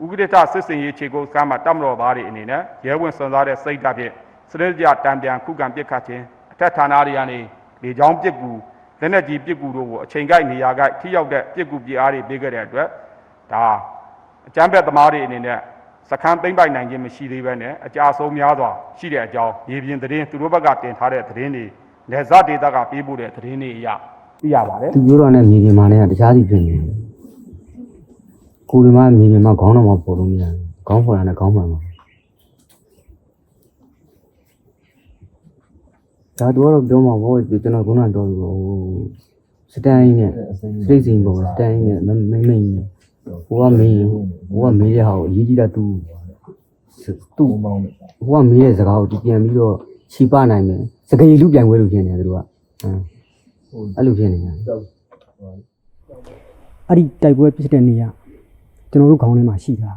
ဥက္ကဋ္ဌစစ်စင်ရေးခြေကုပ်စကားမှာတပ်မတော်သားတွေအနေနဲ့ရဲဝင်စွန်စားတဲ့စိတ်ဓာတ်ဖြင့်စနစ်တကျတံပြန်ခုခံပစ်ခတ်ခြင်းအထက်ဌာနတွေကနေလေကြောင်းပစ်ကူလက်နက်ကြီးပစ်ကူတို့ကိုအချိန်ကိုက်နေရာကိုက်ထိရောက်တဲ့ပစ်ကူပစ်အားတွေပေးခဲ့တဲ့အတွက်ဒါအကြမ်းဖက်သမားတွေအနေနဲ့စခန်းသိမ့်ပိုက်နိုင်ခြင်းမရှိသေးဘဲနဲ့အကြအဆုံးများစွာရှိတဲ့အကြောင်းမြေပြင်သတင်းသူတို့ဘက်ကတင်ထားတဲ့သတင်းတွေလက်ဇဒေတာကပေးပို့တဲ့သတင်းတွေအရသိရပါတယ်သူပြောတော့နဲ့မြေပြင်မှာနဲ့တခြားစီဖြစ်နေတယ် ကိုယ်ဒီမှာမြေပြင်မှာခေါင်းတော့မပေါ်လို့မရဘူးခေါင်းပေါ်တာနဲ့ခေါင်းမှန်မှာဒါတော့တော့ပြောမှာဘောကျွန်တော်ခုနကတော့ဟိုစတန်ကြီးနဲ့စတိတ်စိန်ပေါ်စတန်ကြီးနဲ့မိမ့်မိမ့်နဲ့ဟိုကမင်းဟိုကမေးတဲ့ဟာကိုအရေးကြီးတာသူသူ့ဟိုကမေးတဲ့စကားကိုသူပြန်ပြီးတော့ခြိပနိုင်မယ်စကရေလူပြန်ခွဲလို့ဖြစ်နေတယ်သူတို့ကဟမ်အဲ့လိုဖြစ်နေတယ်အဲ့ဒီတိုက်ပွဲဖြစ်တဲ့နေရာ ကျွန်တော်တို့ခေါင်းထဲမှာရှိတာ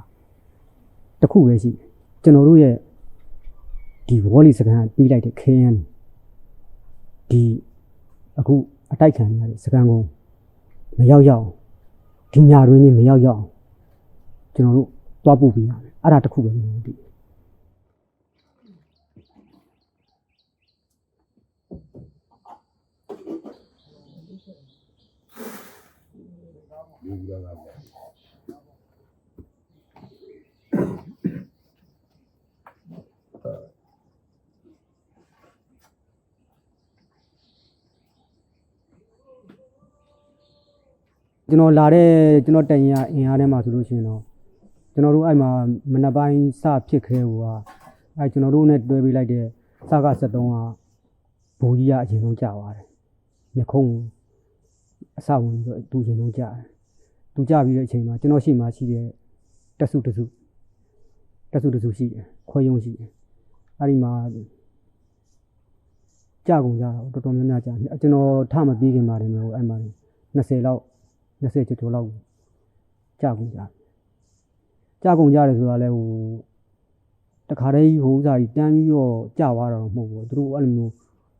တစ်ခုပဲရှိတယ်ကျွန်တော်တို့ရဲ့ဒီဝေါ်လီစကန်ပြီးလိုက်တဲ့ခင်းရန်ဒီအခုအတိုက်ခံနေရတဲ့စကန်ကုန်းမရောက်ရောက်ဒီညာတွင်းချင်းမရောက်ရောက်ကျွန်တော်တို့တွားပို့ပေးရတယ်အဲ့ဒါတစ်ခုပဲကျွန်တော်တို့သိတ ကျွန်တော်လာတဲ့ကျွန်တော်တန်ရင်အင်အားထဲမှာဆိုလို့ရှိရင်တော့ကျွန်တော်တို့အဲ့မှာမနက်ပိုင်းစဖြစ်ခဲဟိုကအဲ့ကျွန်တော်တို့နဲ့တွဲပေးလိုက်တဲ့စက73ကဘူကြီးကအရင်ဆုံးကြာသွားတယ်မြခုံးအစဝင်ပြီးတော့သူအရင်ဆုံးကြာတယ်သူကြာပြီးတဲ့အချိန်မှာကျွန်တော်ရှိမှရှိတဲ့တက်စုတစုတက်စုတစုရှိတယ်ခွဲယုံရှိတယ်အဲ့ဒီမှာကြာကုန်ကြတော့တော်တော်များများကြာတယ်ကျွန်တော်ထမပြီးခင်ပါတယ်မျိုးအဲ့မှာ20လောက် 20ကျော်ကျော်လောက်ကြာကုန်ကြကြာကုန်ကြတယ်ဆိုတာလဲဟိုတခါတည်းဟိုဥစားကြီးတန်းပြီးတော့ကြာသွားတာတော့မဟုတ်ဘူးသူတို့အဲ့လိုမျိုး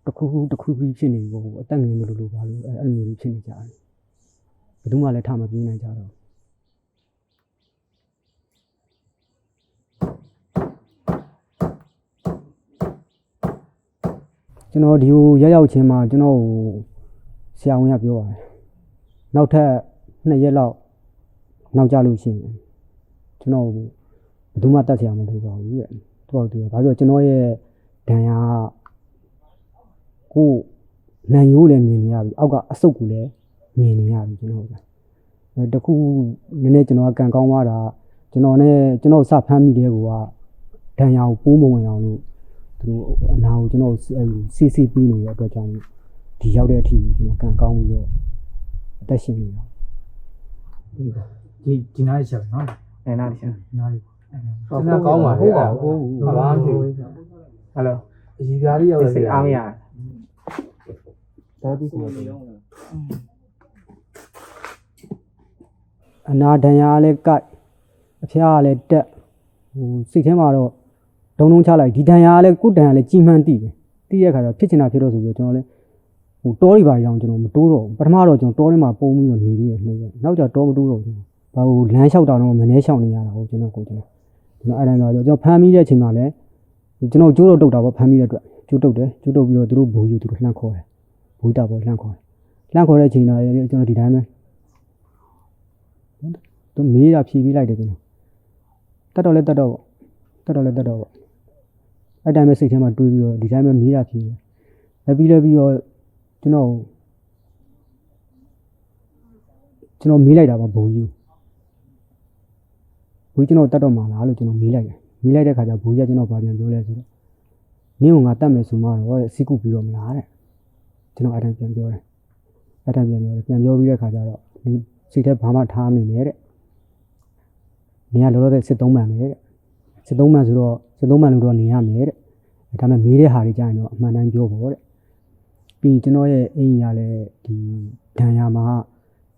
တစ်ခုခုတစ်ခုခုဖြစ်နေပြီပေါ့ဟိုအသက်ငယ်လို့လို့ပါလို့အဲ့အဲ့လိုမျိုးကြီးဖြစ်နေကြတယ်ဘယ်သူမှလည်းထမပြေးနိုင်ကြတော့ကျွန်တော်ဒီကိုရောက်ရောက်ချင်းမှာကျွန်တော်ဟိုဆရာဝန်ကပြောပါတယ် နောက်ထပ်2ရက်လောက်နောက်ကြလို့ရှိရင်ကျွန်တော်ဘယ်သူမှတတ်ဆရာမလိုပါဘူးတဲ့သူကသူကဘာလို့ကျွန်တော်ရဲ့ဒဏ်ရာကိုနံရိုးလည်းမြင်နေရပြီအောက်ကအဆုတ်ကိုလည်းမြင်နေရပြီကျွန်တော်ကအဲတခုနည်းနည်းကျွန်တော်ကကန်ကောင်းသွားတာကျွန်တော်နဲ့ကျွန်တော်စဖမ်းမိတဲ့ကူကဒဏ်ရာကိုပိုးမဝင်အောင်လို့သူတို့အနာကိုကျွန်တော်စီစီပြီးနေတဲ့အတွက်ကြောင့်ဒီရောက်တဲ့အထိကျွန်တော်ကန်ကောင်းပြီးတော့ အသက်ရှင်နေတော့ဒီဒီနားရက်ချက်နော်နေနာလေးရှင်နားလေးဟုတ်ကဲ့ကောင်းပါလေဟုတ်ဘူးဘာမှမဖြစ်ဟယ်လိုအကြီးပြားလေးရောက်စိတ်အားမရဒါပြီးကိုအနာဒဏ်ရာလည်းကိုက်အဖျားလည်းတက်ဟိုစိတ်ထဲမှာတော့ဒုံဒုံချလိုက်ဒီဒဏ်ရာလည်းကိုယ်ဒဏ်ရာလည်းကြီးမှန်းတည်တယ်တည်တဲ့ခါကျတော့ဖြစ်ချင်တာဖြစ်တော့ဆိုပြီးတော့ကျွန်တော်လည်း ဟိုတောတွေပါရောင်ကျွန်တော်မတိုးတော့ဘူးပထမတော့ကျွန်တော်တောထဲမှာပုံပြီးတော့နေပြီးရနေတယ်နောက်ကျတောမတိုးတော့ဘူးဘာလို့လမ်းလျှောက်တာတော့မနေလျှောက်နေရတာဟုတ်ကျွန်တော်ကိုကျွန်တော်ကျွန်တော်အဲ့တိုင်းတော့ကျွန်တော်ဖမ်းမိတဲ့အချိန်မှာလည်းကျွန်တော်ကျိုးတော့တုတ်တာပေါ့ဖမ်းမိတဲ့အတွက်ကျိုးတုတ်တယ်ကျိုးတုတ်ပြီးတော့သူတို့ဘူယူသူတို့လှမ်းခေါ်တယ်ဘူတာပေါ့လှမ်းခေါ်တယ်လှမ်းခေါ်တဲ့အချိန်တော့ကျွန်တော်ဒီတိုင်းပဲသူမေးတာဖြေပြီးလိုက်တယ်ကျွန်တော်တတ်တော့လဲတတ်တော့ပေါ့တတ်တော့လဲတတ်တော့ပေါ့အဲ့တိုင်းပဲစိတ်ထဲမှာတွေးပြီးတော့ဒီတိုင်းပဲမေးတာဖြေတယ်လက်ပြီးလဲပြီးတော့ ကျွန်တော်ကျွန်တော်မေးလိုက်တာပါဘုံကြီးဘုန်းကြီးကျွန်တော်တတ်တော့မှာလားလို့ကျွန်တော်မေးလိုက်တယ်မေးလိုက်တဲ့ခါကျဘုန်းကြီးကကျွန်တော်ဗာပြန်ပြောလဲဆိုတော့နင်းကငါတတ်မယ်ဆိုမှတော့တဲ့စီကုပြီးတော့မလားတဲ့ကျွန်တော်အဲ့တိုင်းပြန်ပြောတယ်အဲ့တိုင်းပြန်ပြောတယ်ပြန်ပြောပြီးတဲ့ခါကျတော့နင်းစိတ်ထဲဘာမှထားမနေနဲ့တဲ့နေရလောလောဆယ်စစ်သုံးမှန်ပဲတဲ့စစ်သုံးမှန်ဆိုတော့စစ်သုံးမှန်လို့တော့နေရမယ်တဲ့ဒါပေမဲ့မေးတဲ့ဟာတွေကြာရင်တော့အမှန်တိုင်းပြောဖို့တဲ့ ပြီးရင်ကျွန်တော်ရဲ့အိမ်ရလဲဒီဒဏ်ရာမှာ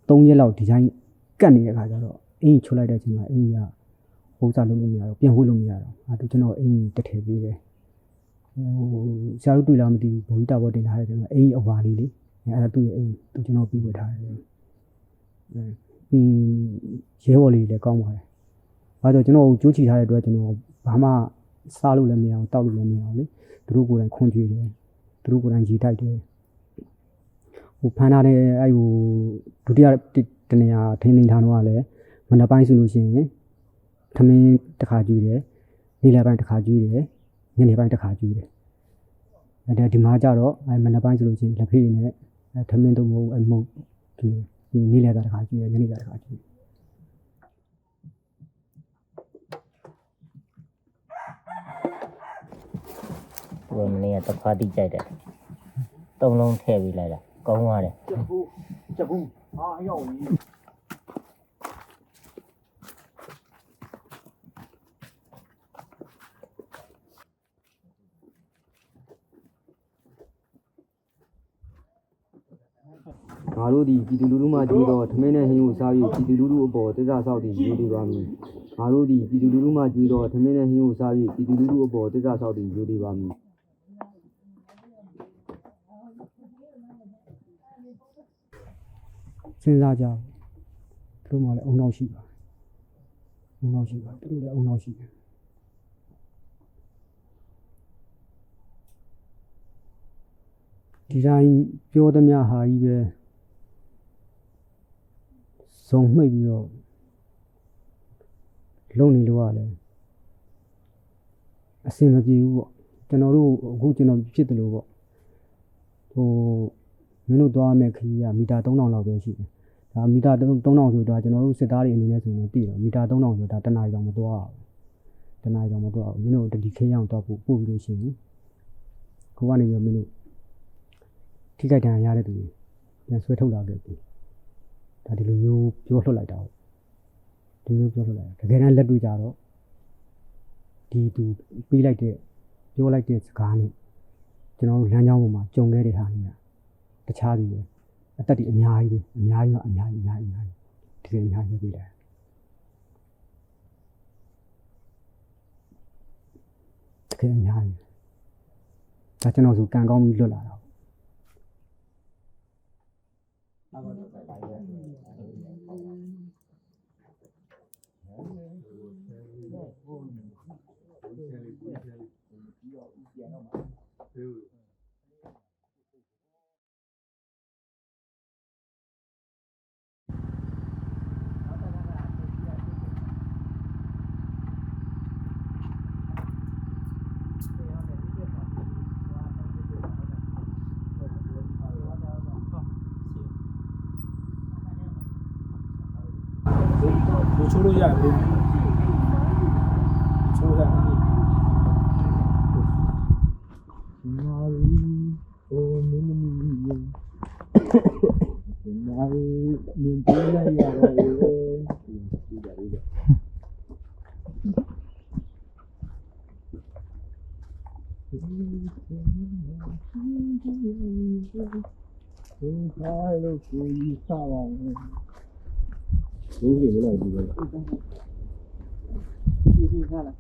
3ရက်လောက်ဒီဇိုင်းကတ်နေတဲ့ခါကျတော့အိမ်ချိုးလိုက်တဲ့အချိန်မှာအိမ်ရဟိုးစားလုပ်လို့မရတော့ပြန်ဝှေ့လို့မရတော့အဲဒါကျွန်တော်အိမ်တက်ထည့်ပေးတယ်ဟိုဆရာတို့တွေ့လားမသိဘူးဘိုးကြီးတာပေါ်တင်ထားတဲ့ချိန်မှာအိမ်အဝါလေးလေအဲအဲ့ဒါသူ့ရဲ့အိမ်သူကျွန်တော်ပြီးဝတ်ထားတယ်အဲပြီးရဲဘော်လေးလည်းကောင်းပါတယ်ဘာကြောင့်ကျွန်တော်ကိုကြိုးချီထားတဲ့အတွက်ကျွန်တော်ဘာမှစားလို့လည်းမရအောင်တောက်လို့လည်းမရအောင်လေသူတို့ကိုယ်တိုင်ခွန်ကြွေတယ်သူတို့ကိုယ်တိုင်ကြီးတိုက်တယ် ဟိုဖမ်းထားတဲ့အဲ့ဟိုဒုတိယတနေရာထိန်းသိမ်းထားတော့ကလည်းမနက်ပိုင်းဆိုလို့ရှိရင်သမင်းတစ်ခါကြွေတယ်နေ့လယ်ပိုင်းတစ်ခါကြွေတယ်ညနေပိုင်းတစ်ခါကြွေတယ်အဲ့ဒါဒီမှာကျတော့အဲ့မနက်ပိုင်းဆိုလို့ရှိရင်လက်ဖေးနဲ့အဲ့သမင်းတို့မဟုတ်အဲ့မဟုတ်ကြွေဒီနေ့လယ်ကတစ်ခါကြွေတယ်ညနေကတစ်ခါကြွေသူကမနေ့ကတစ်ခါတိကြိုက်တယ်သုံးလုံးထည့်ပြီးလိုက်တာ ကောင်းသွားတယ်ငါတို့ဒီပြည်သူလူထုမှကြွေးတော့ထမင်းနဲ့ဟင်းကိုစားပြီးပြည်သူလူထုအပေါ်တစ္ဆာဆောက်တည်ယူနေပါမည်ငါတို့ဒီပြည်သူလူထုမှကြွေးတော့ထမင်းနဲ့ဟင်းကိုစားပြီးပြည်သူလူထုအပေါ်တစ္ဆာဆောက်တည်ယူနေပါမည် စဉ်းစားကြဘူးသူတို့မှလည်းအုံနောက်ရှိပါအုံနောက်ရှိပါသူတို့လည်းအုံနောက်ရှိတယ်ဒီတိုင်းပြောသမျှဟာကြီးပဲဇုံမှိတ်ပြီးတော့လုံနေလို့ရတယ်အဆင်မပြေဘူးပေါ့ကျွန်တော်တို့အခုကျွန်တော်ဖြစ်တယ်လို့ပေါ့ဟို မင်းတို့သွားမယ့်ခရီးကမီတာ3000လောက်ပဲရှိတယ်ဒါမီတာ3000ဆိုတာကျွန်တော်တို့စစ်သားတွေအနေနဲ့ဆိုရင်တည်တော့မီတာ3000ဆိုတာတနားရီတော့မသွားဘူးတနားရီတော့မသွားဘူးမင်းတို့တတိခေးအောင်တော့ပို့ပို့ပြီးလို့ရှိရင်ကိုကနေပြီးတော့မင်းတို့ထိခိုက်ဒဏ်ရာရတဲ့သူတွေပြန်ဆွဲထုတ်လာခဲ့ပြီဒါဒီလိုမျိုးပြောလွှတ်လိုက်တာပေါ့ဒီလိုပြောလွှတ်လိုက်တာတကယ်တမ်းလက်တွေ့ကြတော့ဒီသူပြီးလိုက်တဲ့ပြောလိုက်တဲ့စကားနဲ့ကျွန်တော်တို့လမ်းကြောင်းပေါ်မှာကြုံခဲ့တဲ့ဟာတွေက တခြားစီပဲအသက်တွေအများကြီးပဲအများကြီးကအများကြီးအများကြီးအများကြီးတကယ်အများကြီးပဲပြီးတယ်တကယ်အများကြီးဒါကျွန်တော်ဆိုကံကောင်းပြီးလွတ်လာတာပေါ့လူချိုးလို့ရတ ယ်ချိုးရတယ်မာရီအို မင်းမီယန်မာရီနင်ပြလိုက်ရတော့လေဒီကြလေးကဒီခိုင်လို့ကိုကြီးစားပါမယ်ဘုရားမလားဒီလိုဒီစားလား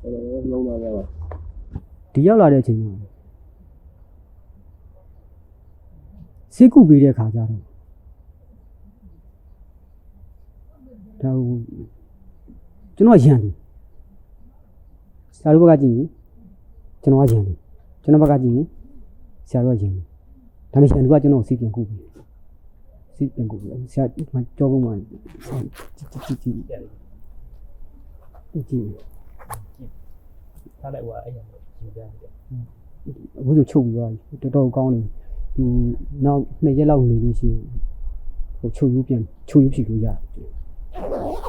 အဲ့တော့လုံးလာပါဒီရောက်လာတဲ့အချိန်မှာစိတ်ကူပေးတဲ့ခါကျတော့ဒါဟိုကျွန်တော်ရန်တယ်ဆရာတို့ဘက်ကကြည့်ရင်ကျွန်တော်ကရန်တယ်ကျွန်တော်ဘက်ကကြည့်ရင်ဆရာတို့ကရန်တယ်ဒါပေမဲ့ရန်သူကကျွန်တော်ကိုစိတ်ပြန်ကူပြီး စိတ်ပြန်ကူပြီးဆရာမကြောကုန်မှကြည့်ကြည့်ကြည့်ကြည့်ကြည့်ထားလိုက်ဟိုအဲ့ရယူပြတယ်အခုဆိုချုပ်ပြီးသွားပြီတော်တော်ကောင်းနေသူနောက်နှစ်ရက်လောက်နေလို့ရှိရင်ဟိုချုပ်ယူပြန်ချုပ်ယူဖြစ်လို့ရတယ်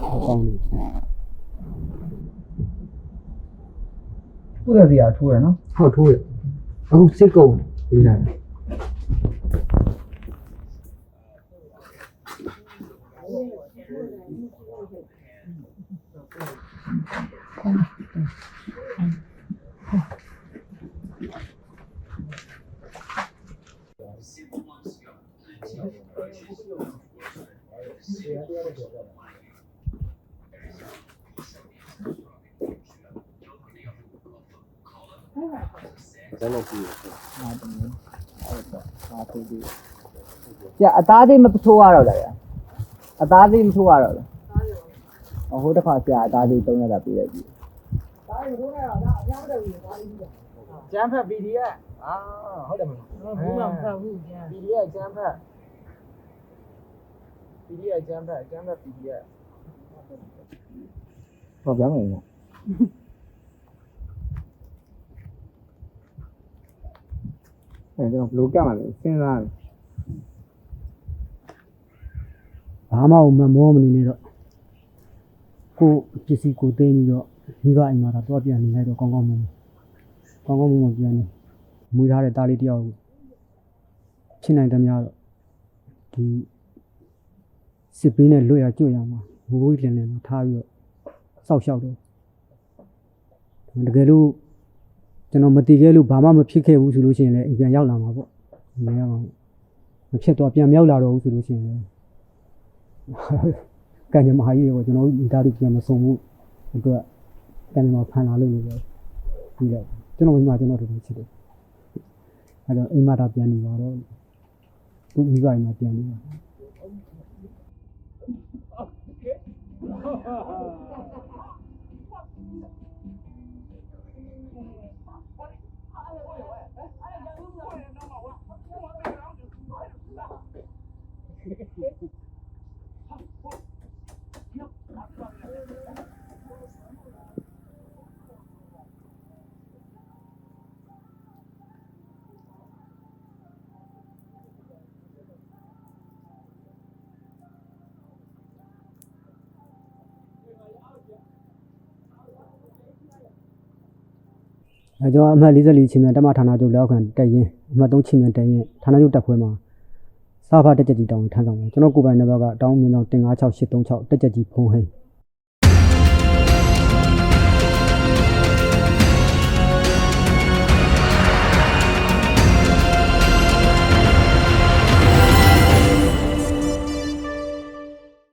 ဟိုကောင်းနေခုသက်စီကထိုးရနော်ဟုတ်ထိုးရအခုစစ်ကုံ ပေးလိုက်ကျအသားသေးမထိုးရတော့လားအသားသေးမထိုးရတော့လား ဟိုတစ်ခါဆရာအသားလေး3ရက်တာပြလိုက်ပြီကျန်းဖက် PDF အာဟုတ်တယ်မလားဘူးမှမဖတ်ဘူးကျန်း PDF ကျန်းဖက် PDF ကျန်းဖက်ကျန်းဖက် PDF ဟောပြောင်းနေတယ်အဲတော့ဘလို့ကမှလည်းစဉ်းစားတယ်ဘာမှမမောမနေနဲ့တော့ ကိုပစ္စည်းကိုသိမ်းပြီးတော့မိဘအိမ်မှာတော့ပြန်နေလိုက်တော့ကောင်းကောင်းမွန်ကောင်းကောင်းမွန်မွန်ပြန်နေမွေးထားတဲ့သားလေးတယောက်ဖြစ်နိုင်တယ်များတော့ဒီစစ်ပေးနဲ့လွတ်ရကြွရမှာဘိုးကြီးလင်းလင်းထားပြီးတော့စောက်ရှောက်တော့တကယ်လို့ကျွန်တော်မတည်ခဲ့လို့ဘာမှမဖြစ်ခဲ့ဘူးဆိုလို့ရှိရင်လည်းအိမ်ပြန်ရောက်လာမှာပေါ့မရပါဘူးမဖြစ်တော့ပြန်မြောက်လာတော့ဘူးဆိုလို့ရှိရင်လည်း ကံကြမ္မာကြီးကိုကျွန်တော်တို့မိသားစုပြန်မဆုံးဘူးအတွက်ကံကြမ္မာဖန်လာလို့ပဲပြီးလိုက်ကျွန်တော်မိမကျွန်တော်တို့ချစ်တယ်အဲတော့အိမ်မတာပြန်နေပါတော့သူမိဘအိမ်မှာပြန်နေပါ အဲကျွန်တော်အမှတ်44ချင်းမြန်တမဌာနချုပ်လောက်ခံတက်ရင်အမှတ်3ချင်းမြန်တက်ရင်ဌာနချုပ်တက်ခွဲမှာစာဖတ်တက်ကြကြီးတောင်းထမ်းဆောင်တယ်ကျွန်တော်ကိုယ်ပိုင်နံပါတ်ကတောင်းမြင်တော့15686တက်ကြကြီးဖုန်းဟိန်း